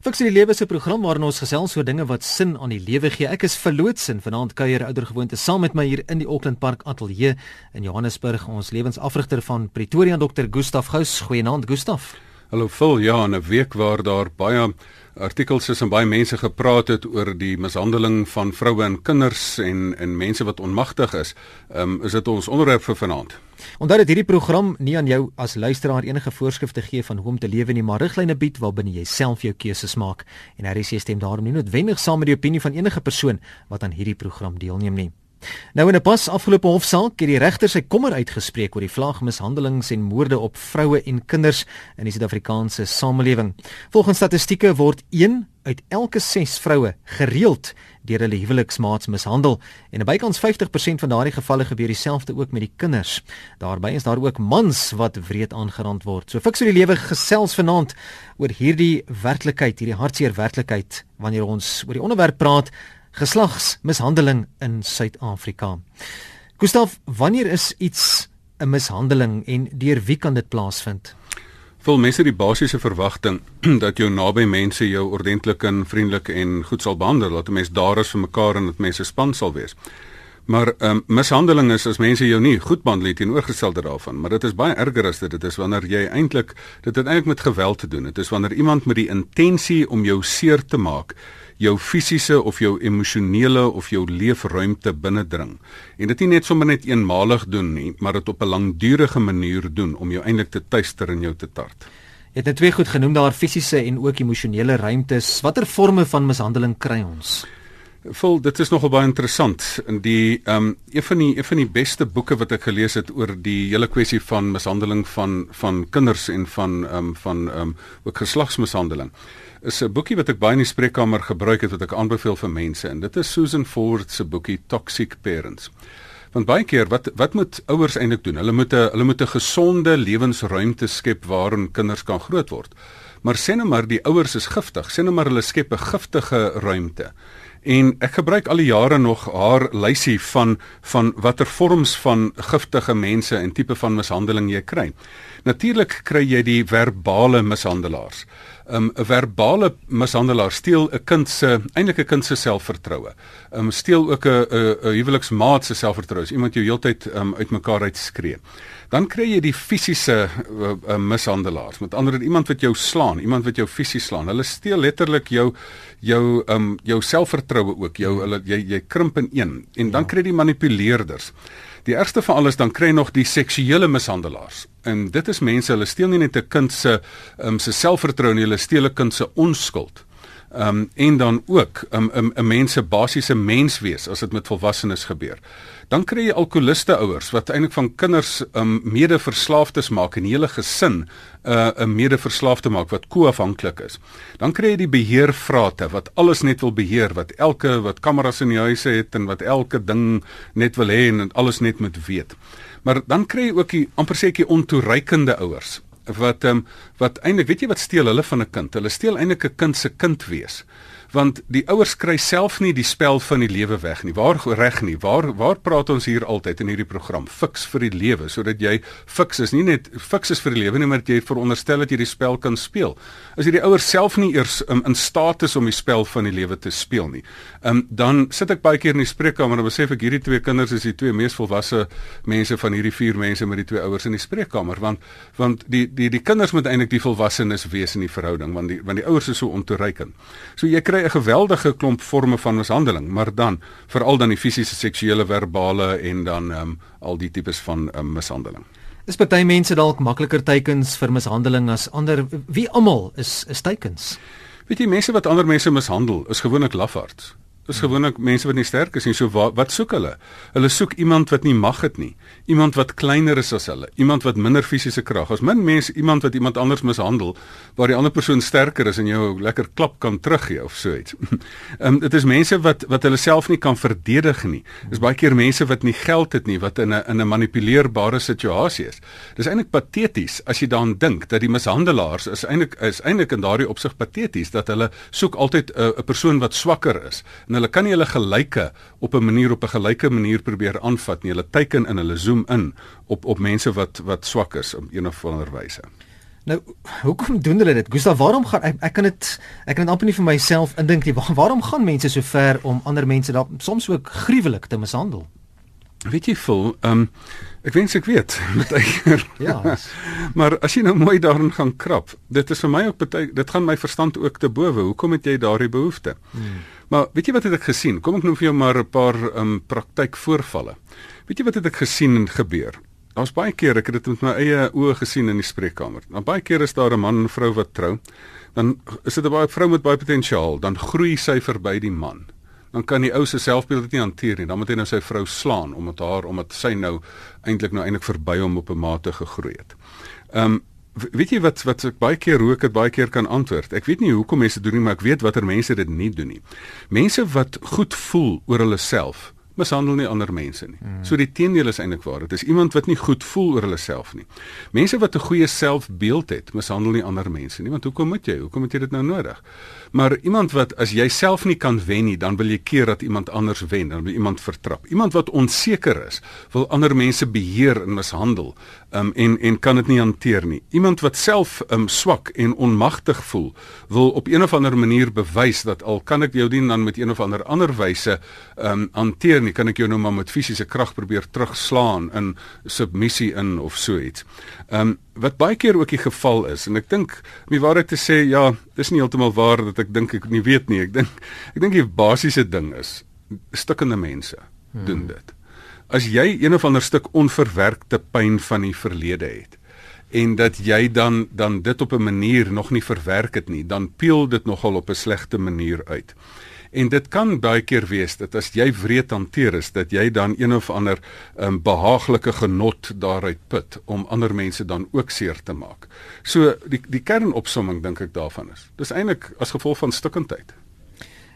Fiks die lewe se program waarin ons gesels oor dinge wat sin aan die lewe gee. Ek is verlootsin vanaand kuier oudergewoonte saam met my hier in die Auckland Park Ateljee in Johannesburg, ons lewensafrigter van Pretoria Dr. Gustaf Gous. Goeienaand Gustaf. Hallo Phil, ja, 'n week waar daar baie artikels is en baie mense gepraat het oor die mishandeling van vroue en kinders en en mense wat onmagtig is. Ehm um, is dit ons onderwerp vir vanaand. Onthou dat hierdie program nie aan jou as luisteraar enige voorskrifte gee van hoe om te lewe nie, maar riglyne bied waarbinne jy self jou keuses maak. En RC stem daarom nie noodwendig saam met die opinie van enige persoon wat aan hierdie program deelneem nie. Nou in 'n pas afgelope hofsaak het die regter sy kommer uitgespreek oor die vlagmishandelings en moorde op vroue en kinders in die Suid-Afrikaanse samelewing. Volgens statistieke word 1 uit elke 6 vroue gereeld deur hulle huweliksmaats mishandel en bykans 50% van daardie gevalle gebeur dieselfde ook met die kinders. Daarbey is daar ook mans wat wreed aangerand word. So fiks vir die lewe gesels vanaand oor hierdie werklikheid, hierdie hartseer werklikheid wanneer ons oor die onderwerp praat geslagsmishandeling in Suid-Afrika. Gustaf, wanneer is iets 'n mishandeling en deur wie kan dit plaasvind? Vol mense die basiese verwagting dat jou naby mense jou ordentlik en vriendelik en goed sal behandel, dat 'n mens daar is vir mekaar en dat mense span sal wees. Maar ehm um, mishandeling is as mense jou nie goed behandel teenoorgestelde daarvan, maar dit is baie erger as dit. Dit is wanneer jy eintlik dit het eintlik met geweld te doen. Dit is wanneer iemand met die intensie om jou seer te maak jou fisiese of jou emosionele of jou leefruimte binnendring. En dit nie net sommer net eenmalig doen nie, maar dit op 'n langdurige manier doen om jou eintlik te tuister in jou te tart. Jy het net twee goed genoem daar fisiese en ook emosionele ruimtes. Watter forme van mishandeling kry ons? Vol, dit is nogal baie interessant. In die ehm um, een van die een van die beste boeke wat ek gelees het oor die hele kwessie van mishandeling van van kinders en van ehm um, van ehm um, ook geslagsmishandeling is 'n boekie wat ek baie in die spreekkamer gebruik het wat ek aanbeveel vir mense en dit is Susan Ford se boekie Toxic Parents. Want baie keer wat wat moet ouers eintlik doen? Hulle moet 'n hulle moet 'n gesonde lewensruimte skep waarin kinders kan grootword. Maar sê nou maar die ouers is giftig. Sê nou maar hulle skep 'n giftige ruimte. En ek gebruik al die jare nog haar lysie van van watter vorms van giftige mense en tipe van mishandeling jy kry. Natuurlik kry jy die verbale mishandelaars. 'n um, verbale mishandelaar steel 'n kind se eintlik 'n kind se selfvertroue. 'n um, steel ook 'n 'n huweliksmaat se selfvertroue. Iemand jou heeltyd um, uitmekaar uitskree. Dan kry jy die fisiese uh, uh, mishandelaars. Met ander woorde iemand wat jou slaan, iemand wat jou fisies slaan. Hulle steel letterlik jou jou um jou selfvertroue ook. Jou hulle jy jy krimp in een. En dan ja. kry jy die manipuleerders. Die ergste van alles dan kry nog die seksuele mishandelaars. En dit is mense, hulle steel nie net 'n kind se um, se selfvertroue nie, hulle steel 'n kind se onskuld. Ehm um, en dan ook 'n um, 'n um, 'n mense basiese menswees as dit met volwassenes gebeur. Dan kry jy alkoholiste ouers wat eintlik van kinders um, medeverslaafdes maak en hele gesin 'n uh, 'n medeverslaafde maak wat koafhanklik is. Dan kry jy die beheervrate wat alles net wil beheer, wat elke wat kameras in die huise het en wat elke ding net wil hê en alles net moet weet. Maar dan kry jy ook die amper seker ontoereikende ouers wat ehm um, wat eintlik weet jy wat steel hulle van 'n kind? Hulle steel eintlik 'n kind se kind wees want die ouers kry self nie die spel van die lewe weg nie. Waar reg nie. Waar waar praat ons hier altyd in hierdie program? Fiks vir die lewe sodat jy fiks is nie net fiks is vir die lewe nie, maar dat jy veronderstel dat jy die spel kan speel. As jy die ouers self nie eers um, in staat is om die spel van die lewe te speel nie. Ehm um, dan sit ek baie keer in die spreekkamer en besef ek hierdie twee kinders is die twee mees volwasse mense van hierdie vier mense met die twee ouers in die spreekkamer want want die die die kinders moet eintlik die volwassenes wees in die verhouding want die want die ouers is so ontoereikend. So jy kry kry 'n geweldige klomp forme van mishandeling, maar dan veral dan die fisiese, seksuele, verbale en dan ehm um, al die tipes van um, mishandeling. Is party mense dalk makliker teikens vir mishandeling as ander? Wie almal is is teikens? Weet jy mense wat ander mense mishandel, is gewoonlik lafaards. Dis gewoonlik mense wat nie sterk is nie. So wat, wat soek hulle? Hulle soek iemand wat nie mag het nie. Iemand wat kleiner is as hulle, iemand wat minder fisiese krag. As min mense iemand wat iemand anders mishandel waar die ander persoon sterker is en jou lekker klap kan teruggee of so iets. Ehm um, dit is mense wat wat hulle self nie kan verdedig nie. Dis baie keer mense wat nie geld het nie, wat in 'n in 'n manipuleerbare situasie is. Dis eintlik pateties as jy daaraan dink dat die mishandelaars is eintlik is eintlik in daardie opsig pateties dat hulle soek altyd 'n uh, persoon wat swakker is. Hulle kan nie hulle gelyke op 'n manier op 'n gelyke manier probeer aanvat nie. Hulle teiken in, hulle zoom in op op mense wat wat swak is op een of ander wyse. Nou, hoekom doen hulle dit? Gustav, waarom gaan ek ek kan dit ek kan dit amper nie vir myself indink nie. Waar, waarom gaan mense so ver om ander mense daar soms ook gruwelik te mishandel? Weet jy vol, ehm um, ek wens ek weet met eier. ja. maar as jy nou mooi daarin gaan krap, dit is vir my ook baie dit gaan my verstand ook te bowe. Hoekom het jy daardie behoefte? Hmm. Maar weet jy wat het ek gesien? Kom ek noem vir jou maar 'n paar ehm um, praktykvoorvalle. Weet jy wat het ek gesien en gebeur? Daar's baie keer ek het dit met my eie oë gesien in die spreekkamer. Dan baie keer is daar 'n man en vrou wat trou. Dan is dit 'n baie vrou met baie potensiaal, dan groei sy verby die man dan kan die ou se selfbeeld dit nie hanteer nie. Dan moet hy nou sy vrou slaan omdat haar omdat sy nou eintlik nou eintlik verby hom op 'n mate gegroei het. Ehm um, weet jy wat wat ek baie keer rook het baie keer kan antwoord. Ek weet nie hoekom mense doen nie, maar ek weet watter mense dit nie doen nie. Mense wat goed voel oor hulle self mishandel nie ander mense nie. Hmm. So die teendeel is eintlik waar. Dit is iemand wat nie goed voel oor hulle self nie. Mense wat 'n goeie selfbeeld het, mishandel nie ander mense nie, want hoekom moet jy? Hoekom het jy dit nou nodig? Maar iemand wat as jy self nie kan wen nie, dan wil jy keer dat iemand anders wen, dan wil iemand vertrap. Iemand wat onseker is, wil ander mense beheer en mishandel, um, en en kan dit nie hanteer nie. Iemand wat self um, swak en onmagtig voel, wil op een of ander manier bewys dat al kan ek jou dien dan met een of ander ander wyse um hanteer nie, kan ek jou nou maar met fisiese krag probeer terugslaan in submissie in of so iets. Um wat baie keer ook die geval is en ek dink om die waarheid te sê ja, dis nie heeltemal waar dat ek dink ek nie weet nie. Ek dink ek dink die basiese ding is stukkende mense hmm. doen dit. As jy een of ander stuk onverwerkte pyn van die verlede het en dat jy dan dan dit op 'n manier nog nie verwerk het nie, dan peel dit nogal op 'n slegte manier uit. En dit kan baie keer wees dat as jy wreed hanteer is dat jy dan een of ander um, behaaglike genot daaruit put om ander mense dan ook seer te maak. So die die kernopsomming dink ek daarvan is. Dis eintlik as gevolg van stikkindheid.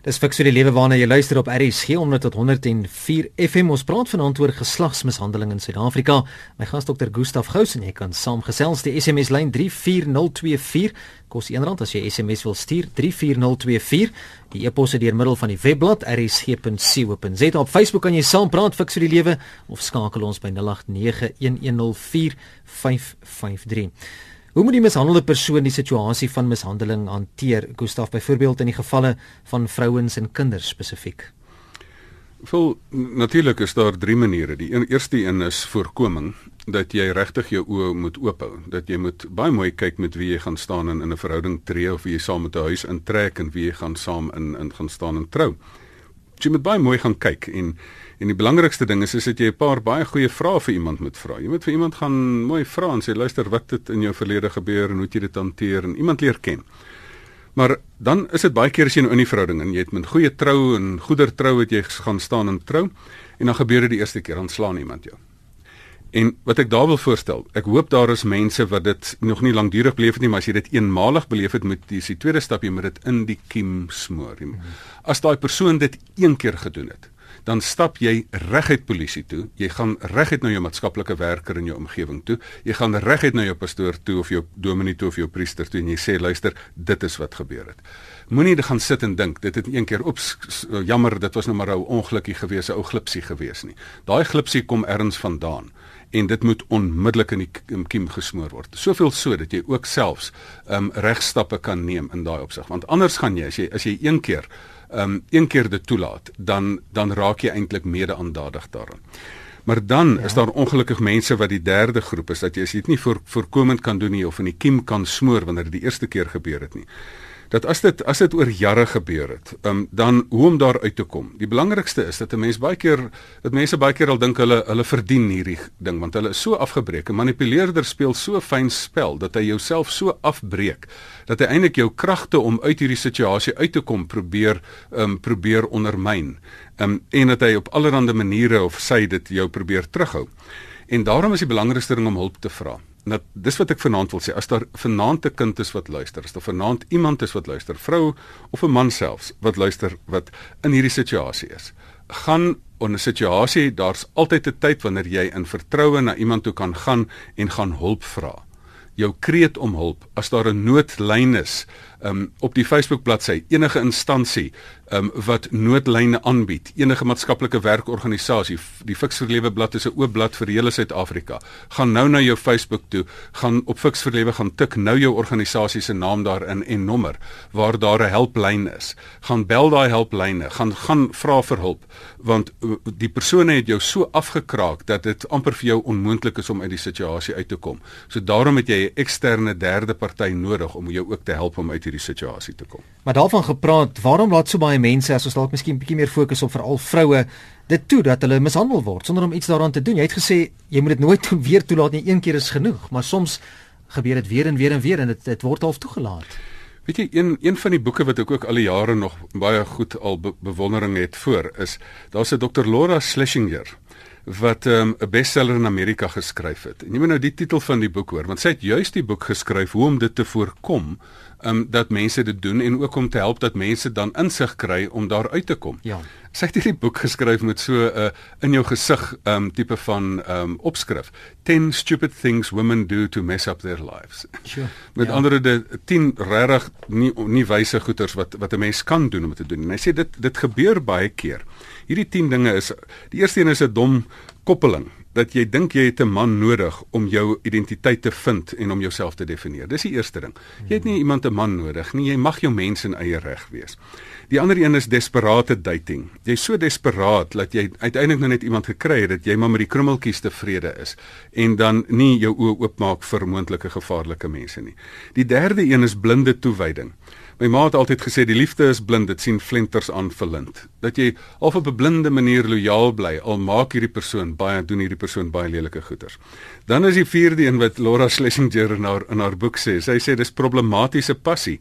Dis fiks vir die lewe waarna jy luister op RSG 100 tot 104 FM. Ons praat vanaand oor geslagsmishandeling in Suid-Afrika. My gas dokter Gustaf Gous en jy kan saamgesels die SMS lyn 34024 kos R1 as jy SMS wil stuur 34024. Die e-pos is deur middel van die webblad rsg.co.za. Op Facebook kan jy saam praat fiks vir die lewe of skakel ons by 0891104553. Hoe moet die mishandelde persoon die situasie van mishandeling hanteer? Gustaf byvoorbeeld in die gevalle van vrouens en kinders spesifiek. Wel natuurlik is daar drie maniere. Die een, eerste een is voorkoming dat jy regtig jou oë moet oophou, dat jy moet baie mooi kyk met wie jy gaan staan in 'n verhouding tree of wie jy saam met 'n huis intrek en wie jy gaan saam in in gaan staan en trou. Jy moet baie mooi gaan kyk en En die belangrikste ding is is dat jy 'n paar baie goeie vrae vir iemand moet vra. Jy moet vir iemand gaan mooi vra en sê luister wat het in jou verlede gebeur en hoe het jy dit hanteer en iemand leer ken. Maar dan is dit baie keer as jy nou in 'n verhouding en jy het met goeie trou en goeder trou het jy gaan staan en trou en dan gebeur dit die eerste keer dan slaan iemand jou. En wat ek daar wil voorstel, ek hoop daar is mense wat dit nog nie lankdurig beleef het nie, maar as jy dit eenmalig beleef het met die, die tweede stap jy moet dit in die kiem smoor. As daai persoon dit een keer gedoen het, dan stap jy reguit polisie toe. Jy gaan reguit na jou maatskaplike werker in jou omgewing toe. Jy gaan reguit na jou pastoor toe of jou dominee toe of jou priester toe en jy sê luister, dit is wat gebeur het. Moenie gaan sit en dink dit het een keer ops jammer, dit was nou maar 'n ongelukkie gewees, 'n ou glipsie gewees nie. Daai glipsie kom ergens vandaan en dit moet onmiddellik in die kiem gesmoor word. Soveel so dat jy ook selfs ehm um, regstappe kan neem in daai opsig. Want anders gaan jy as jy as jy een keer um een keer dit toelaat, dan dan raak jy eintlik mede-aandadig daaraan. Maar dan ja. is daar ongelukkig mense wat die derde groep is dat jy as jy dit nie voor, voorkomend kan doen nie of in die kiem kan smoor wanneer dit die eerste keer gebeur het nie dat as dit as dit oor jare gebeur het, um, dan hoe om daar uit te kom. Die belangrikste is dat 'n mens baie keer dat mense baie keer al dink hulle hulle verdien hierdie ding want hulle is so afgebreek. 'n Manipuleerder speel so fyn spel dat hy jouself so afbreek dat hy eintlik jou kragte om uit hierdie situasie uit te kom probeer um probeer ondermyn. Um en dat hy op allerlei maniere of sy dit jou probeer terughou. En daarom is die belangrikste ding om hulp te vra. Nou dis wat ek vanaand wil sê. As daar vanaand 'n kind is wat luister, as daar vanaand iemand is wat luister, vrou of 'n man selfs wat luister wat in hierdie situasie is, gaan in 'n situasie, daar's altyd 'n tyd wanneer jy in vertroue na iemand toe kan gaan en gaan hulp vra. Jou kreet om hulp as daar 'n noodlyn is um, op die Facebook bladsy enige instansie um, wat noodlyne aanbied, enige maatskaplike werkorganisasie, die Fix vir Lewe blad is 'n oop blad vir hele Suid-Afrika. Gaan nou na jou Facebook toe, gaan op Fix vir Lewe gaan tik nou jou organisasie se naam daarin en nommer waar daar 'n helplyn is. Gaan bel daai helplyne, gaan gaan vra vir hulp want uh, die persone het jou so afgekraak dat dit amper vir jou onmoontlik is om uit die situasie uit te kom. So daarom het jy 'n eksterne derde party nodig om jou ook te help om uit hierdie situasie te kom. Maar daarvan gepraat, waarom laat so baie mense as ons dalk miskien 'n bietjie meer fokus op veral vroue dit toe dat hulle mishandel word sonder om iets daaraan te doen? Jy het gesê jy moet dit nooit toe weer toelaat nie, een keer is genoeg, maar soms gebeur dit weer en weer en weer en dit dit word half toegelaat. Weet jy een een van die boeke wat ek ook al die jare nog baie goed al be bewondering het voor is daar's 'n Dr Laura Schlesinger wat ehm, 'n um, bestseller in Amerika geskryf het. En jy moet nou die titel van die boek hoor want sy het juist die boek geskryf hoe om dit te voorkom um, dat mense dit doen en ook om te help dat mense dan insig kry om daar uit te kom. Ja. Sy het hierdie boek geskryf met so 'n uh, in jou gesig um tipe van um opskrif. 10 stupid things women do to mess up their lives. Sure. met ja. ander de 10 regtig nie nie wyse goeters wat wat 'n mens kan doen om te doen. En hy sê dit dit gebeur baie keer. Hierdie 10 dinge is die eerste een is 'n dom koppeling dat jy dink jy het 'n man nodig om jou identiteit te vind en om jouself te definieer. Dis die eerste ding. Jy het nie iemand 'n man nodig nie. Jy mag jou mens in eie reg wees. Die ander een is desperate dating. Jy's so desperaat dat jy uiteindelik nou net iemand gekry het dat jy maar met die krummeltjies tevrede is en dan nie jou oë oopmaak vir moontlike gevaarlike mense nie. Die derde een is blinde toewyding. My ma het altyd gesê die liefde is blind, dit sien flenters aan verlind. Dat jy of op 'n blinde manier lojaal bly al maak hierdie persoon baie doen hierdie persoon baie lelike goeders. Dan is die vierde een wat Laura Schlesinger in haar in haar boek sê. Sy sê dis problematiese passie.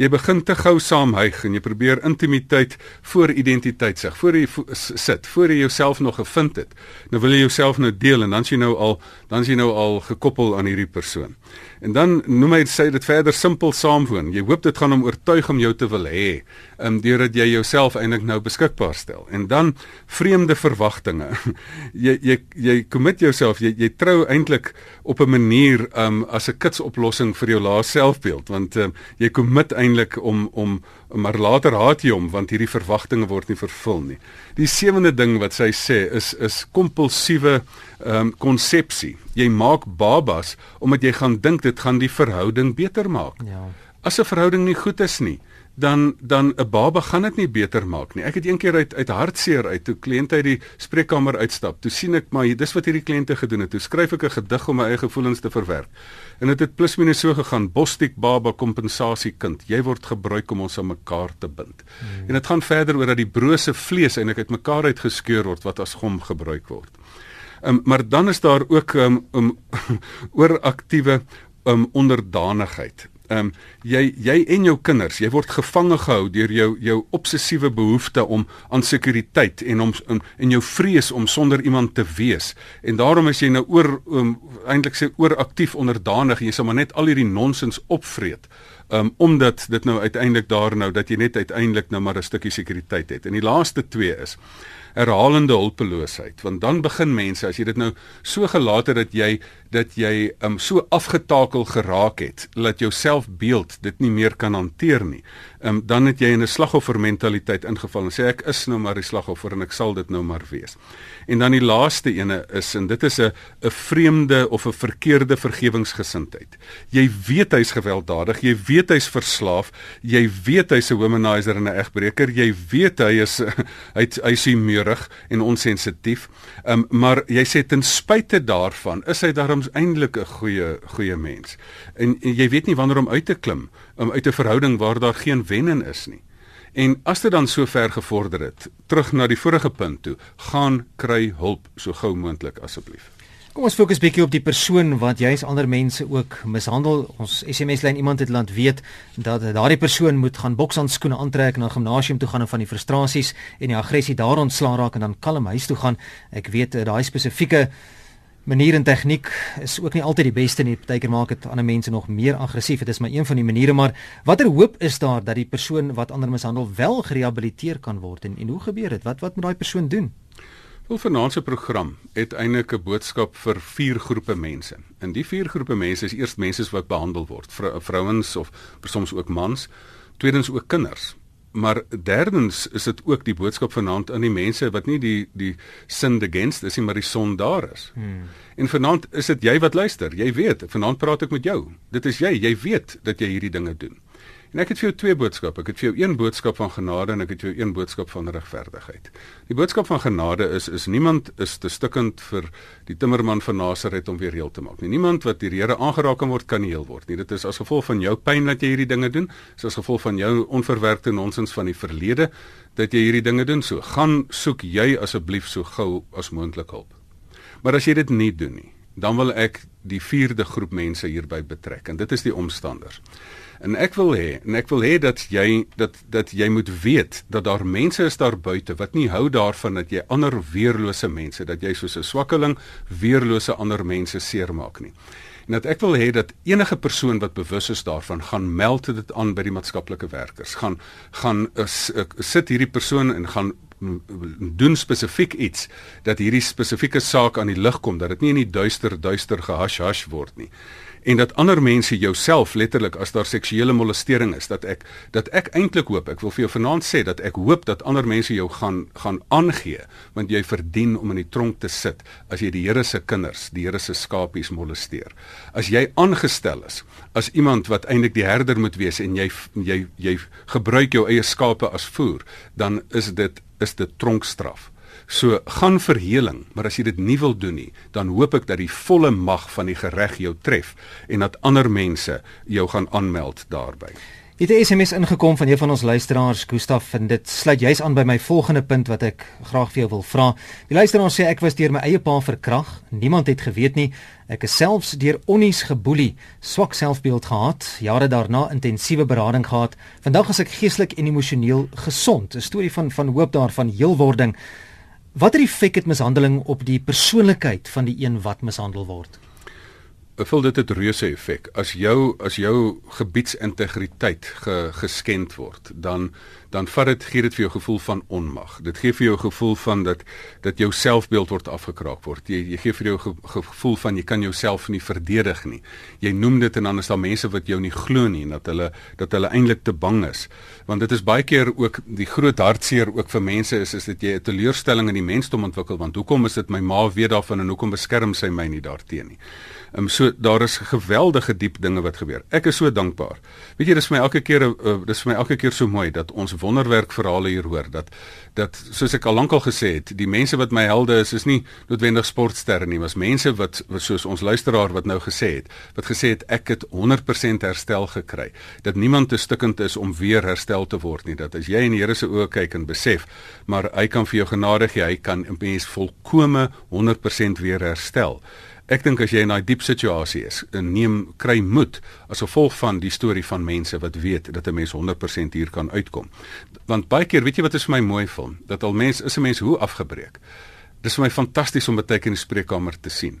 Jy begin te gou saamhuig en jy probeer intimiteit voor identiteit sig. Voor jy sit, voor jy jouself nog gevind het. Nou wil jy jouself nou deel en dan sien jy nou al dan sien jy nou al gekoppel aan hierdie persoon. En dan noem hy sê dit verder simpel saamwoon. Jy hoop dit gaan hom oortuig om jou te wil hê, um, deurdat jy jouself eintlik nou beskikbaar stel. En dan vreemde verwagtinge. jy jy jy commit jouself, jy jy trou eintlik op 'n manier um as 'n kitsoplossing vir jou laaste selfbeeld, want um, jy commit eintlik om om maar later haat jy hom want hierdie verwagtinge word nie vervul nie. Die sewende ding wat sy sê is is kompulsiewe ehm um, konsepsie. Jy maak babas omdat jy gaan dink dit gaan die verhouding beter maak. Ja. As 'n verhouding nie goed is nie, dan dan 'n baba gaan dit nie beter maak nie. Ek het eendag uit uit hartseer uit toe kliënte uit die spreekkamer uitstap. Toe sien ek maar dis wat hierdie kliënte gedoen het. Toe skryf ek 'n gedig om my eie gevoelens te verwerk. En dit het, het plus minus so gegaan. Bostik baba kompensasiekind. Jy word gebruik om ons aan mekaar te bind. Hmm. En dit gaan verder oor dat die brose vlees eintlik uit mekaar uitgeskeur word wat as gom gebruik word. Um, maar dan is daar ook 'n um, um, ooraktiewe um, onderdanigheid. Ehm um, jy jy en jou kinders, jy word gevange gehou deur jou jou obsessiewe behoefte om aan sekuriteit en om in, en jou vrees om sonder iemand te wees. En daarom is jy nou oor um, eintlik sê oor aktief onderdanig en jy sal maar net al hierdie nonsens opvreet. Um, omdat dit nou uiteindelik daar nou dat jy net uiteindelik nou maar 'n stukkie sekuriteit het. En die laaste twee is herhalende hulpeloosheid. Want dan begin mense as jy dit nou so gelaat het dat jy dat jy um, so afgetakel geraak het dat jou selfbeeld dit nie meer kan hanteer nie. Um, dan het jy in 'n slagoffermentaliteit ingeval en sê ek is nou maar die slagoffer en ek sal dit nou maar wees. En dan die laaste ene is en dit is 'n 'n vreemde of 'n verkeerde vergewingsgesindheid. Jy weet hy's gewelddadig jy weet hy's verslaaf jy weet hy's 'n womanizer en 'n egbreker jy weet hy is hy't hy's hy treurig en onsensitief. Um, maar jy sê ten spyte daarvan is hy daarom eintlik 'n goeie goeie mens. En, en jy weet nie wanneer om uit te klim um, uit 'n verhouding waar daar geen wennen is nie. En as dit dan so ver gevorder het, terug na die vorige punt toe, gaan kry hulp so gou moontlik asseblief. Kom ons fokus bietjie op die persoon wat juis ander mense ook mishandel. Ons SMS lyn iemand het laat weet dat daardie persoon moet gaan bokshandskoene aantrek en na gimnasium toe gaan en van die frustrasies en die aggressie daar ontslaa raak en dan kalm huis toe gaan. Ek weet eh, daai spesifieke manier en tegniek is ook nie altyd die beste nie. Partykeer maak dit ander mense nog meer aggressief. Dit is maar een van die maniere, maar watter hoop is daar dat die persoon wat ander mishandel wel gerehabiliteer kan word en en hoe gebeur dit? Wat wat moet daai persoon doen? Wel vanaand se program het eintlik 'n boodskap vir vier groepe mense. En die vier groepe mense is eers mense wat behandel word, vrou, vrouens of soms ook mans, tweedens ook kinders. Maar derdens is dit ook die boodskap vanaand aan die mense wat nie die die sin against is nie, maar die son daar is. Hmm. En vanaand is dit jy wat luister. Jy weet, vanaand praat ek met jou. Dit is jy, jy weet dat jy hierdie dinge doen. En ek het vir jou twee boodskappe. Ek het vir jou een boodskap van genade en ek het vir jou een boodskap van regverdigheid. Die boodskap van genade is is niemand is te stikkend vir die timmerman van Nasaret om weer heel te maak nie. Niemand wat deur die Here aangeraak kan word kan heel word nie. Dit is as gevolg van jou pyn dat jy hierdie dinge doen. Dit is as gevolg van jou onverwerkte nonsens van die verlede dat jy hierdie dinge doen. So gaan soek jy asseblief so gou as moontlik hulp. Maar as jy dit nie doen nie, dan wil ek die vierde groep mense hierby betrek en dit is die omstanders. En ek wil hê en ek wil hê dat jy dat dat jy moet weet dat daar mense is daar buite wat nie hou daarvan dat jy ander weerlose mense dat jy soos 'n swakkeling weerlose ander mense seermaak nie. En dat ek wil hê dat enige persoon wat bewus is daarvan gaan meld dit aan by die maatskaplike werkers. Gaan gaan is, uh, sit hierdie persoon en gaan doen spesifiek iets dat hierdie spesifieke saak aan die lig kom dat dit nie in die duister duister gehash hash word nie en dat ander mense jouself letterlik as daar seksuele molestering is dat ek dat ek eintlik hoop ek wil vir jou vanaand sê dat ek hoop dat ander mense jou gaan gaan aangee want jy verdien om in die tronk te sit as jy die Here se kinders die Here se skapies molesteer. As jy aangestel is as iemand wat eintlik die herder moet wees en jy jy jy gebruik jou eie skape as voer dan is dit is dit tronkstraf So gaan vir heling, maar as jy dit nie wil doen nie, dan hoop ek dat die volle mag van die gereg jou tref en dat ander mense jou gaan aanmeld daarby. Het 'n SMS ingekom van een van ons luisteraars, Gustaf, en dit sluit juis aan by my volgende punt wat ek graag vir jou wil vra. Die luisteraar sê ek was deur my eie pa verkrag, niemand het geweet nie. Ek is selfs deur onnies geboelie, swak selfbeeld gehad, jare daarna intensiewe berading gehad. Vandag is ek geestelik en emosioneel gesond. 'n Storie van van hoop daarvan heelwording. Watter effek het mishandeling op die persoonlikheid van die een wat mishandel word? Voel dit het reuse effek. As jou as jou gebiedsintegriteit ge, geskend word, dan dan vat dit gee dit vir jou gevoel van onmag. Dit gee vir jou gevoel van dat dat jou selfbeeld word afgekraak word. Jy jy gee vir jou ge, gevoel van jy kan jouself nie verdedig nie. Jy noem dit en dan is daar mense wat jou nie glo nie en dat hulle dat hulle eintlik te bang is. Want dit is baie keer ook die groot hartseer ook vir mense is is dit jy 'n teleurstelling in die mensdom ontwikkel want hoekom is dit my ma weet daarvan en hoekom beskerm sy my nie daarteenoor nie. Um, so daar is geweldige diep dinge wat gebeur. Ek is so dankbaar. Weet jy dis vir my elke keer uh, dis vir my elke keer so mooi dat ons wonderwerk verhale hier hoor dat dat soos ek al lankal gesê het, die mense wat my helde is, is nie noodwendig sportsterre nie, maar mense wat, wat soos ons luisteraar wat nou gesê het, wat gesê het ek het 100% herstel gekry. Dat niemand te stikkend is om weer herstel te word nie. Dat as jy in die Here se oë kyk en besef, maar hy kan vir jou genadig hy kan 'n mens volkome 100% weer herstel. Ek dink as jy in daai diep situasie is, neem kry moed as gevolg van die storie van mense wat weet dat 'n mens 100% hier kan uitkom. Want baie keer, weet jy wat is vir my mooi film, dat al mens is 'n mens hoe afgebreek. Dis vir my fantasties om baie keer in die spreekkamer te sien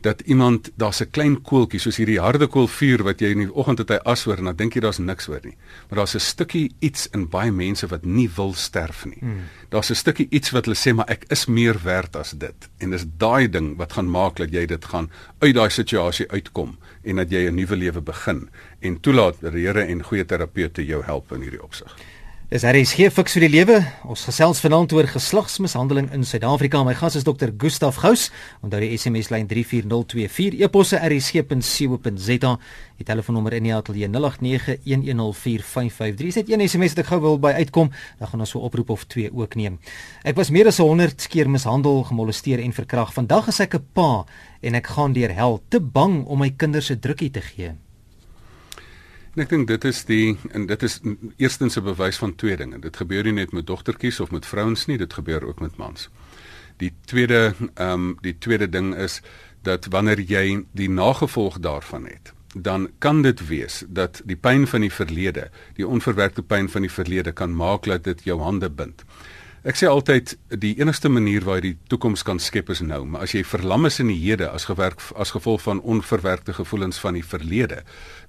dat iemand daar's 'n klein koeltjie soos hierdie harde koolvuur wat jy in die oggend het hy as hoor en dan dink jy daar's niks hoor nie. Maar daar's 'n stukkie iets in baie mense wat nie wil sterf nie. Hmm. Daar's 'n stukkie iets wat hulle sê maar ek is meer werd as dit. En dis daai ding wat gaan maak dat jy dit gaan uit daai situasie uitkom en dat jy 'n nuwe lewe begin en toelaat dat die Here en goeie terapeute jou help in hierdie opsig. Dis hier is hier fiks vir die lewe. Ons gesels vanaand oor geslagsmishandeling in Suid-Afrika. My gas is dokter Gustaf Gous. Onthou die SMS lyn 34024 eposse rsg.co.za. Die telefoonnommer in die ateljee 0891104553. Sit een SMS wat ek gou wil by uitkom, dan gaan ons so oproep of twee ook neem. Ek was meer as 100 keer mishandel, gemolesteer en verkragt. Vandag is ek 'n pa en ek gaan deur hel, te bang om my kinders se drukkie te gee. En ek dink dit is die en dit is eerstens 'n bewys van twee dinge. Dit gebeur nie net met dogtertjies of met vrouens nie, dit gebeur ook met mans. Die tweede ehm um, die tweede ding is dat wanneer jy die nagevolg daarvan het, dan kan dit wees dat die pyn van die verlede, die onverwerkte pyn van die verlede kan maak dat dit jou hande bind. Ek sê altyd die enigste manier waar jy die toekoms kan skep is nou, maar as jy verlam is in die hede as gewerk as gevolg van onverwerkte gevoelens van die verlede,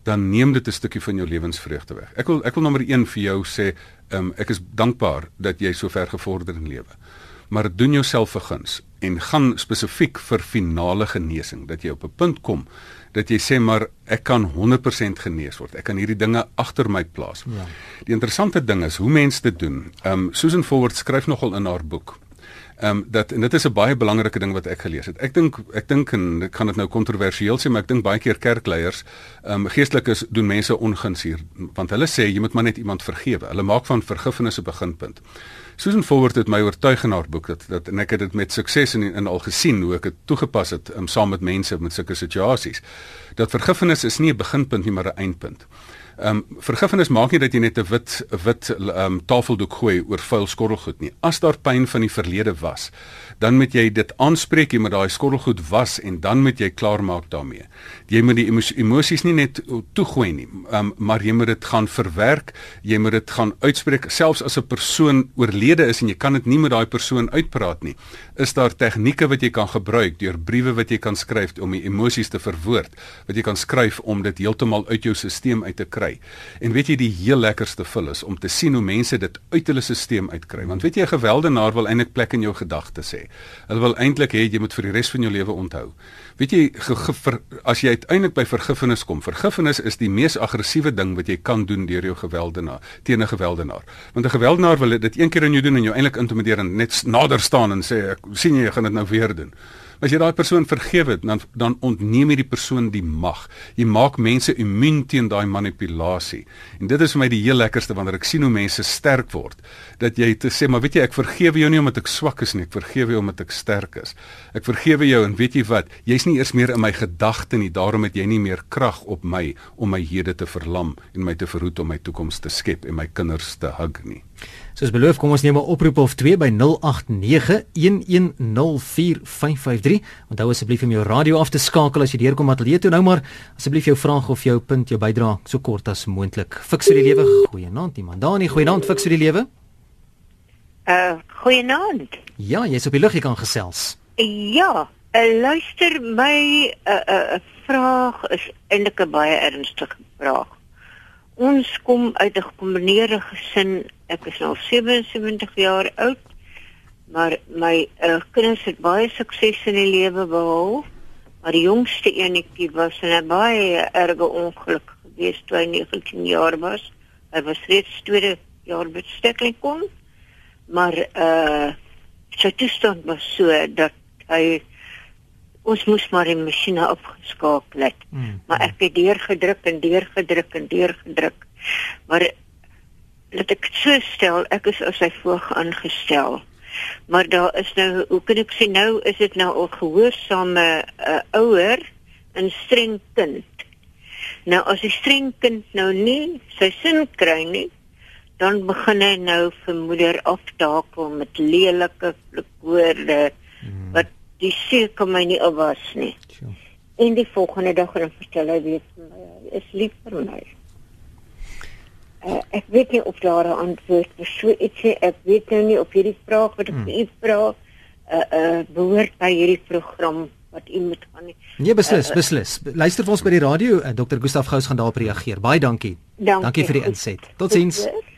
dan neem dit 'n stukkie van jou lewensvreugde weg. Ek wil ek wil nommer 1 vir jou sê, um, ek is dankbaar dat jy so ver gevorder in lewe. maar doen jouself 'n guns en gaan spesifiek vir finale genesing dat jy op 'n punt kom dat jy sê maar ek kan 100% genees word. Ek kan hierdie dinge agter my plaas. Ja. Die interessante ding is hoe mense dit doen. Ehm um, Susan Forward skryf nogal in haar boek Ehm um, dat en dit is 'n baie belangrike ding wat ek gelees het. Ek dink ek dink en ek kan dit nou kontroversieel sê, maar ek dink baie keer kerkleiers, ehm um, geestelikes doen mense onguns hier want hulle sê jy moet maar net iemand vergewe. Hulle maak van vergifnis 'n beginpunt. Susan Forward het my oortuig in haar boek dat dat en ek het dit met sukses in in al gesien hoe ek dit toegepas het um, saam met mense met sulke situasies. Dat vergifnis is nie 'n beginpunt nie, maar 'n eindpunt. Ehm um, vergifnis maak nie dat jy net 'n wit wit ehm um, tafeldoek gooi oor vuil skorrelgoed nie. As daar pyn van die verlede was, dan moet jy dit aanspreek, jy moet daai skorrelgoed was en dan moet jy klaarmaak daarmee. Jy moet die emosies nie net toegooi nie, um, maar jy moet dit gaan verwerk, jy moet dit gaan uitspreek selfs as 'n persoon oorlede is en jy kan dit nie met daai persoon uitpraat nie. Is daar tegnieke wat jy kan gebruik deur briewe wat jy kan skryf om die emosies te verwoord, wat jy kan skryf om dit heeltemal uit jou stelsel uit te kry. En weet jy die heel lekkerste vul is om te sien hoe mense dit uit hulle stelsel uitkry. Want weet jy 'n geweldenaar wil eintlik plek in jou gedagtes hê. Hulle wil eintlik hê jy moet vir die res van jou lewe onthou. Weet jy ge, ge, ver, as jy uiteindelik by vergifnis kom, vergifnis is die mees aggressiewe ding wat jy kan doen deur jou geweldenaar teen 'n geweldenaar. Want 'n geweldenaar wil dit een keer in jou doen en jou eintlik intimideer en net nader staan en sê ek sien jy gaan dit nou weer doen. As jy daai persoon vergewe het, dan dan ontneem jy die persoon die mag. Jy maak mense immuun teen daai manipulasie. En dit is vir my die heel lekkerste wanneer ek sien hoe mense sterk word. Dat jy te sê, maar weet jy, ek vergewe jou nie omdat ek swak is nie, ek vergewe jou omdat ek sterk is. Ek vergewe jou en weet jy wat? Jy's nie eers meer in my gedagte nie, daarom het jy nie meer krag op my om my hede te verlam en my te verhoed om my toekoms te skep en my kinders te hug nie. Soos beloof, kom ons neem 'n oproep of 2 by 0891104553. Onthou asseblief om jou radio af te skakel as jy deurkom ateljee toe. Nou maar asseblief jou vraag of jou punt, jou bydrae so kort as moontlik. Fiks vir die lewe. Goeienaand, iemand daar nie. Goeienaand, fiks vir die lewe. Uh, goeienaand. Ja, jy's op die lug, jy kan gesels. Ja, uh, luister my 'n uh, uh, vraag is eintlik 'n baie ernstige vraag. Ons kom uit 'n gekombineerde gesin Ek is nou 77 jaar oud. Maar my uh, kinders het baie sukses in die lewe behaal. Maar die jongste enetjie was in 'n baie erge ongeluk gewees toe hy 19 jaar was. Hy was reeds tweede jaar bestekking kon. Maar uh sy toestand was so dat hy ons moes maar die masjiene opgeskakel het. Mm. Maar ek het deurgedruk en deurgedruk en deurgedruk. Maar laat ek so stel, ek is as hy voog aangestel. Maar daar is nou, hoe kan ek sê nou is dit nou 'n gehoorsame uh, ouer en streng kind. Nou as die streng kind nou nie sy sin kry nie, dan begin hy nou vir moeder aftakel met lelike woorde hmm. wat die seker my nie opwas nie. Sure. En die volgende dag gaan hy vertel hy weet my is lief vir my. Uh, ek weet nie of daar 'n antwoord vir so ietsie ek weet nou nie of hierdie vraag wat ek hmm. u vra uh uh behoort by hierdie program wat u moet gaan nie. Nee beslis, uh, beslis. Luister vir ons by die radio. Uh, Dr. Gustaf Gous gaan daarop reageer. Baie dankie. Dankie, dankie vir die inset. Totsiens. Goed,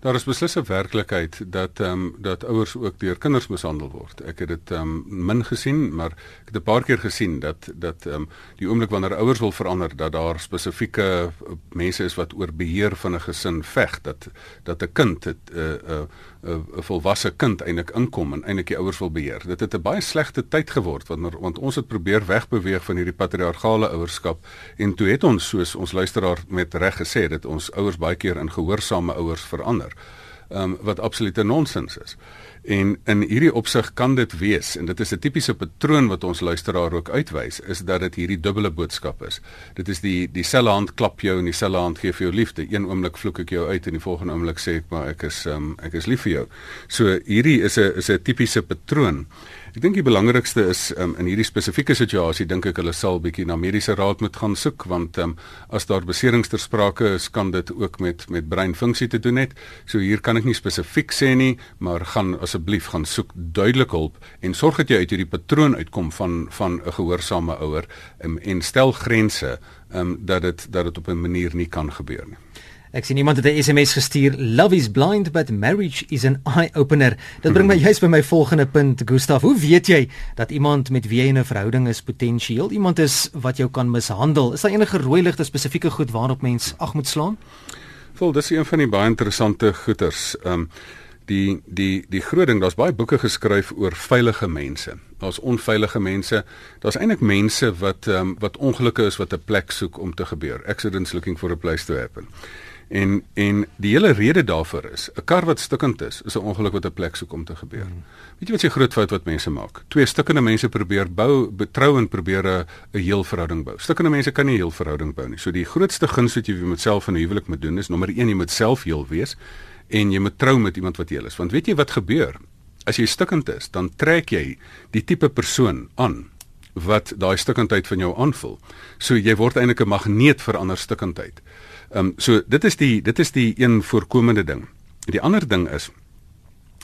Daar is beslis 'n werklikheid dat ehm um, dat ouers ook deur kinders mishandel word. Ek het dit ehm um, min gesien, maar ek het 'n paar keer gesien dat dat ehm um, die oomblik wanneer ouers wil verander dat daar spesifieke uh, mense is wat oor beheer van 'n gesin veg dat dat 'n kind 'n 'n 'n volwasse kind eintlik inkom en eintlik die ouers wil beheer. Dit het 'n baie slegte tyd geword want want ons het probeer wegbeweeg van hierdie patriargale ouerskap en toe het ons soos ons luisteraar met reg gesê dat ons ouers baie keer in gehoorsame ouers verander um, wat absolute nonsens is. En in hierdie opsig kan dit wees en dit is 'n tipiese patroon wat ons luisteraar ook uitwys is dat dit hierdie dubbele boodskap is. Dit is die dieselfde hand klap jou en dieselfde hand gee vir jou liefde. Een oomblik vloek ek jou uit en die volgende oomblik sê ek maar ek is um, ek is lief vir jou. So hierdie is 'n is 'n tipiese patroon. Ek dink die belangrikste is um, in hierdie spesifieke situasie dink ek hulle sal bietjie na mediese raad moet gaan soek want um, as daar beserings ter sprake is kan dit ook met met breinfunksie te doen het. So hier kan ek nie spesifiek sê nie, maar gaan asseblief gaan soek duidelik hulp en sorg dat jy uit hierdie patroon uitkom van van 'n gehoorsame ouer um, en stel grense um, dat dit dat dit op 'n manier nie kan gebeur nie. Ek sien iemand het 'n SMS gestuur. Love is blind but marriage is an eye opener. Dit bring my hmm. juist by my volgende punt, Gustaf. Hoe weet jy dat iemand met wie jy in 'n verhouding is potensieel iemand is wat jou kan mishandel? Is daar enige rooi ligte spesifieke goed waarop mens ag moet slaan? Vol, dis een van die baie interessante goeters. Ehm um, die die die groot ding, daar's baie boeke geskryf oor veilige mense. Daar's onveilige mense. Daar's eintlik mense wat ehm um, wat ongelukkig is wat 'n plek soek om te gebeur. Accidents looking for a place to happen. En en die hele rede daarvoor is 'n kar wat stukkend is, is 'n ongeluk wat 'n plek soek om te gebeur. Hmm. Weet jy wat se groot fout wat mense maak? Twee stukkende mense probeer bou, betrou en probeer 'n heel verhouding bou. Stukkende mense kan nie 'n heel verhouding bou nie. So die grootste guns wat jy met self in 'n huwelik moet doen is nommer 1 jy moet self heel wees en jy moet trou met iemand wat heel is. Want weet jy wat gebeur? As jy stukkend is, dan trek jy die tipe persoon aan wat daai stukkendheid van jou aanvul. So jy word eintlik 'n magneet vir ander stukkendheid. Ehm um, so dit is die dit is die een voorkomende ding. Die ander ding is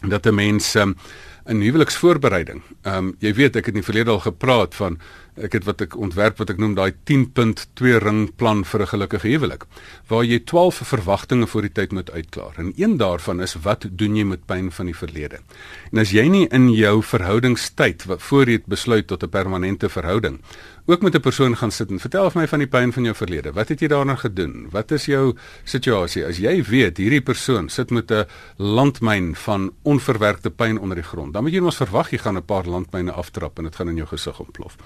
dat 'n mens um, 'n huweliksvoorbereiding. Ehm um, jy weet ek het in die verlede al gepraat van ek het wat ek ontwerp wat ek noem daai 10.2 ring plan vir 'n gelukkige huwelik waar jy 12 verwagtinge voor die tyd moet uitklaar. En een daarvan is wat doen jy met pyn van die verlede? En as jy nie in jou verhoudingstyd wat voor jy besluit tot 'n permanente verhouding ook met 'n persoon gaan sit en vertel my van die pyn van jou verlede. Wat het jy daarna gedoen? Wat is jou situasie? As jy weet hierdie persoon sit met 'n landmyn van onverwerkte pyn onder die grond, dan moet jy mos verwag jy gaan 'n paar landmyne aftrap en dit gaan in jou gesig ontplof.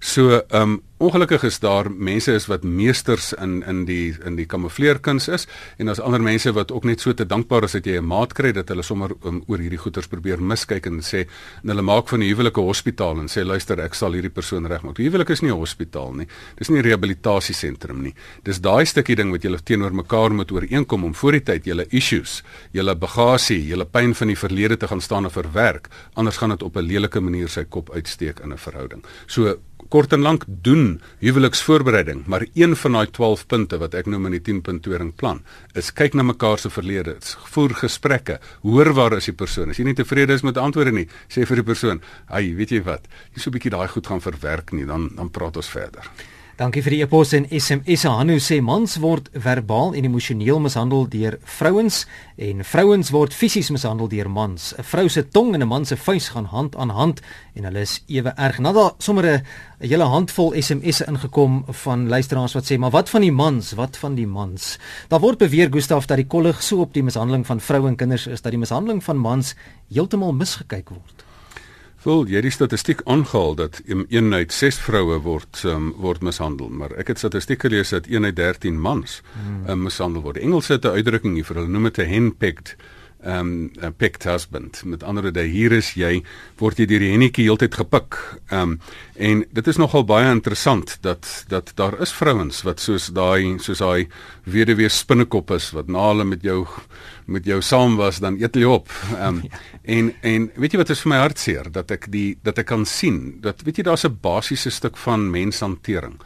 So, ehm um, ongelukkig is daar mense is wat meesters in in die in die kamoufleerkuns is en daar's ander mense wat ook net so te dankbaar is dat jy 'n maat kry dat hulle sommer um, oor hierdie goeters probeer miskyk en sê en hulle maak van die huwelike hospitaal en sê luister ek sal hierdie persoon regmaak. Die huwelik is nie 'n hospitaal nie. Dis nie 'n rehabilitasiesentrum nie. Dis daai stukkie ding wat julle teenoor mekaar moet ooreenkom om voor die tyd julle issues, julle bagasie, julle pyn van die verlede te gaan staan en verwerk. Anders gaan dit op 'n lelike manier sy kop uitsteek in 'n verhouding. So kort en lank doen huweliksvoorbereiding, maar een van daai 12 punte wat ek noem in die 10.2 ring plan, is kyk na mekaar se verlede, voer gesprekke, hoor waar is die persoon. As jy nie tevrede is met antwoorde nie, sê vir die persoon, "Ag, weet jy wat? Jy so 'n bietjie daai goed gaan verwerk nie, dan dan praat ons verder." Dankie vir die e-pos en SMS. Hanu sê mans word verbaal en emosioneel mishandel deur vrouens en vrouens word fisies mishandel deur mans. 'n Vrou se tong en 'n man se vuis gaan hand aan hand en hulle is ewe erg. Nou daar sommer 'n hele handvol SMS'e ingekom van luisteraars wat sê, "Maar wat van die mans? Wat van die mans?" Daar word beweer Gustaf dat die kollig so op die mishandeling van vroue en kinders is dat die mishandeling van mans heeltemal misgekyk word. Vol jy die statistiek aangehaal dat 1 uit 6 vroue word um, word mishandel, maar ek het statistiek gelees dat 1 uit 13 mans hmm. um, mishandel word. Engels het 'n uitdrukking hier vir hulle noem dit 'n henpecked um 'n picked husband. Met ander woorde, hier is jy word jy deur die hennetjie heeltyd gepik. Um en dit is nogal baie interessant dat dat daar is vrouens wat soos daai soos daai weduwee spinnekop is wat na hulle met jou met jou saam was dan eet hulle op. Um ja. en en weet jy wat is vir my hartseer dat ek die dat ek kan sien dat weet jy daar's 'n basiese stuk van menshantering.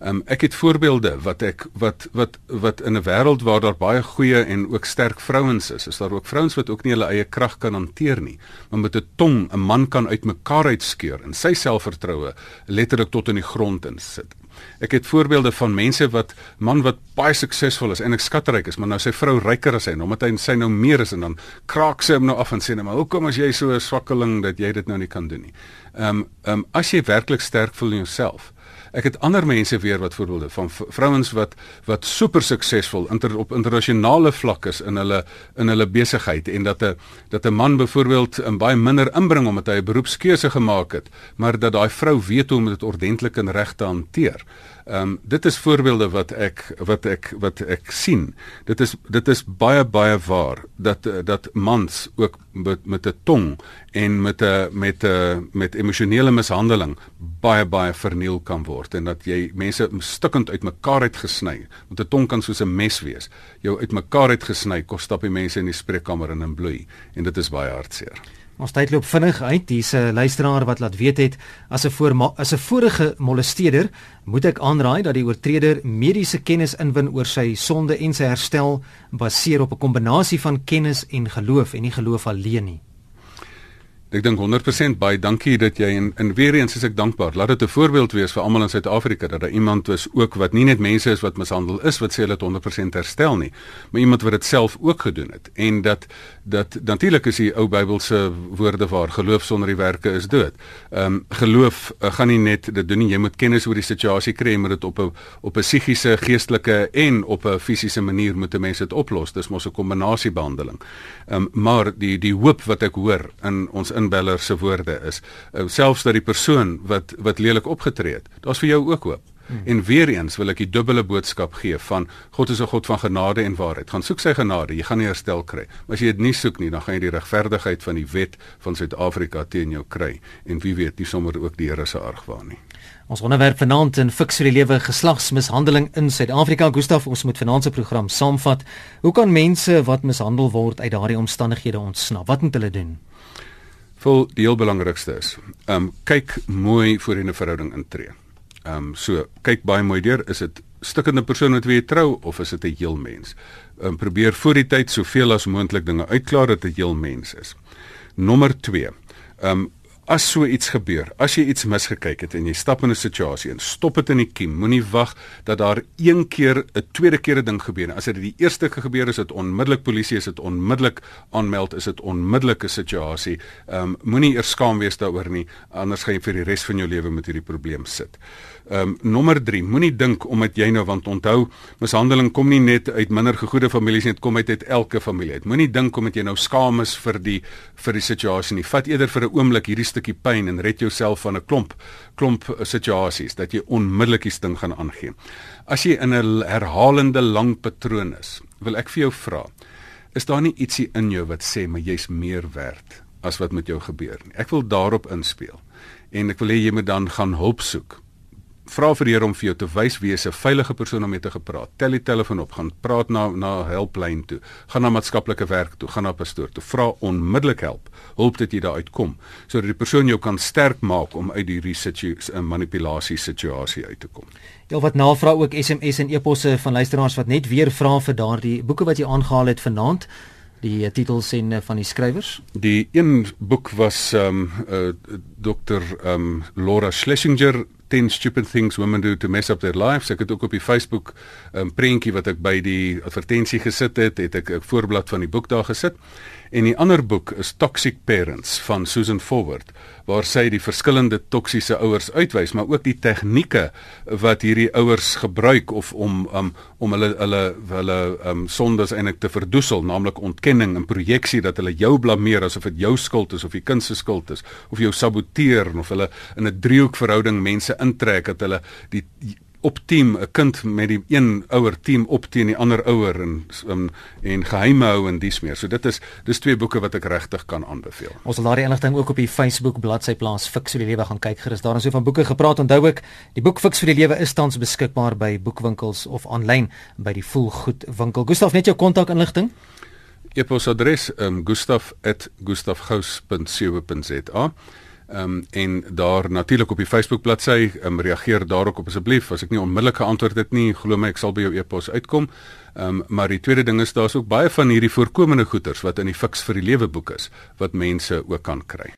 Um, ek het voorbeelde wat ek wat wat wat in 'n wêreld waar daar baie goeie en ook sterk vrouens is, is daar ook vrouens wat ook nie hulle eie krag kan hanteer nie, maar met 'n tong 'n man kan uitmekaar uitskeur en sy selfvertroue letterlik tot in die grond insit. Ek het voorbeelde van mense wat man wat baie suksesvol is en ek skatryk is, maar nou sy vrou ryker as hy en omdat hy sy nou meer is en dan kraak sy hom nou af en sê net maar hoekom as jy so 'n swakkeling dat jy dit nou nie kan doen nie. Ehm um, ehm um, as jy werklik sterk voel in jouself, Ek het ander mense weer wat voorbeelde van vrouens wat wat super suksesvol inter, op internasionale vlak is in hulle in hulle besigheid en dat 'n dat 'n man byvoorbeeld 'n baie minder inbring omdat hy 'n beroepskeuse gemaak het, maar dat daai vrou weet hoe om dit ordentlik en reg te hanteer. Ehm um, dit is voorbeelde wat ek wat ek wat ek sien. Dit is dit is baie baie waar dat dat mans ook met met 'n tong en met 'n met 'n met emosionele mishandeling baie baie verniel kan word en dat jy mense stukkend uitmekaar het gesny. Want 'n tong kan soos 'n mes wees. Jou uitmekaar het gesny, kos stap die mense in die spreekkamer in en bloei en dit is baie hartseer. Ons tyd loop vinnig uit. Dis 'n luisteraar wat laat weet het as 'n as 'n vorige molesteerder moet ek aanraai dat die oortreder mediese kennis inwin oor sy sonde en sy herstel baseer op 'n kombinasie van kennis en geloof en nie geloof alleen nie. Ek dink 100% baie dankie dat jy en en weer eens is ek dankbaar. Laat dit 'n voorbeeld wees vir almal in Suid-Afrika dat daar iemand is ook wat nie net mense is wat mishandel is wat sê hulle het 100% herstel nie, maar iemand wat dit self ook gedoen het en dat dat natuurlik is die ou Bybelse woorde waar geloof sonder die werke is dood. Ehm um, geloof uh, gaan nie net dit doen nie, jy moet kennis oor die situasie kry en moet dit op 'n op 'n psigiese, geestelike en op 'n fisiese manier moet 'n mens dit oplos. Dis mos 'n kombinasiebehandeling. Ehm um, maar die die hoop wat ek hoor in ons inbeller se woorde is, uh, selfs dat die persoon wat wat lelik opgetree het, daar's vir jou ook hoop. Hmm. En weer eens wil ek die dubbele boodskap gee van God is 'n God van genade en waarheid. Gaan soek sy genade, jy gaan nie herstel kry. Maar as jy dit nie soek nie, dan gaan jy die regverdigheid van die wet van Suid-Afrika teen jou kry en wie weet, nie sommer ook die Here se argwaan nie. Ons onderwerp vanaand in Fix vir die lewe geslagsmishandeling in Suid-Afrika. Gustaf, ons moet vanaand se program saamvat. Hoe kan mense wat mishandel word uit daardie omstandighede ontsnap? Wat moet hulle doen? Vol die heel belangrikste is, ehm um, kyk mooi voor in 'n verhouding intree. Ehm um, so kyk baie mooi deur, is dit stikkende persoon met wie trou of is dit 'n heel mens? Ehm um, probeer voor die tyd soveel as moontlik dinge uitklaar dat dit 'n heel mens is. Nommer 2. Ehm um, As so iets gebeur, as jy iets misgekyk het en jy stap in 'n situasie en stop dit in die kiem, moenie wag dat daar een keer 'n tweede keer 'n ding gebeur nie. As dit die eerste keer gebeur is, dit onmiddellik polisie is dit onmiddellik aanmeld, is dit onmiddellike situasie. Ehm um, moenie eers skaam wees daaroor nie, anders gaan jy vir die res van jou lewe met hierdie probleem sit. Ehm um, nommer 3, moenie dink omdat jy nou want onthou, mishandeling kom nie net uit minder gegoede families nie, dit kom uit uit elke familie. Moenie dink omdat jy nou skaam is vir die vir die situasie nie. Vat eerder vir 'n oomblik hierdie stukkie pyn en red jouself van 'n klomp klomp situasies dat jy onmiddellik die ding gaan aangee. As jy in 'n herhalende lang patroon is, wil ek vir jou vra, is daar nie ietsie in jou wat sê maar jy's meer werd as wat met jou gebeur nie? Ek wil daarop inspel. En ek wil hê jy moet dan gaan hulp soek vra vir die Here om vir jou te wys wie is 'n veilige persoon om mee te gepraat. Tel die telefoon op, gaan praat na na helplyn toe. Gaan na maatskaplike werk toe, gaan na pastoor toe. Vra onmiddellik help. Hulp dat jy daar uitkom sodat die persoon jou kan sterk maak om uit hierdie situasie 'n manipulasie situasie uit te kom. Ja, wat navra ook SMS en e-posse van luisteraars wat net weer vra vir daardie boeke wat jy aangehaal het vanaand die uh, titels en uh, van die skrywers. Die een boek was ehm um, uh, Dr. ehm um, Laura Schlesinger 10 stupid things women do to mess up their lives. Ek het ook op die Facebook 'n um, prentjie wat ek by die advertensie gesit het, het ek 'n voorblad van die boek daar gesit. En die ander boek is Toxic Parents van Susan Forward waar sy die verskillende toksiese ouers uitwys, maar ook die tegnieke wat hierdie ouers gebruik of om um, om hulle hulle hulle um, sondes eintlik te verdoesel, naamlik ontkenning en projeksie dat hulle jou blameer asof dit jou skuld is of die kind se skuld is of jou saboteer of hulle in 'n driehoekverhouding mense intrek dat hulle die op team 'n kind met die een ouer team op teen die ander ouer en um, en geheime hou en dies meer. So dit is dis twee boeke wat ek regtig kan aanbeveel. Ons sal daardie inligting ook op die Facebook bladsy plaas Fix vir die lewe gaan kyk gerus. Daar is so van boeke gepraat. Onthou ook, die boek Fix vir die lewe is tans beskikbaar by boekwinkels of aanlyn by die Voelgoed winkel. Gustaf, net jou kontak inligting. E-posadres um, gustaf@gustafgous.co.za. Ehm um, en daar natuurlik op die Facebook bladsy, um, reageer daarop asseblief. As ek nie onmiddellik geantwoord het nie, glo my ek sal by jou e-pos uitkom. Ehm um, maar die tweede ding is daar's ook baie van hierdie voorkomende goeders wat in die Fix vir die lewe boek is wat mense ook kan kry.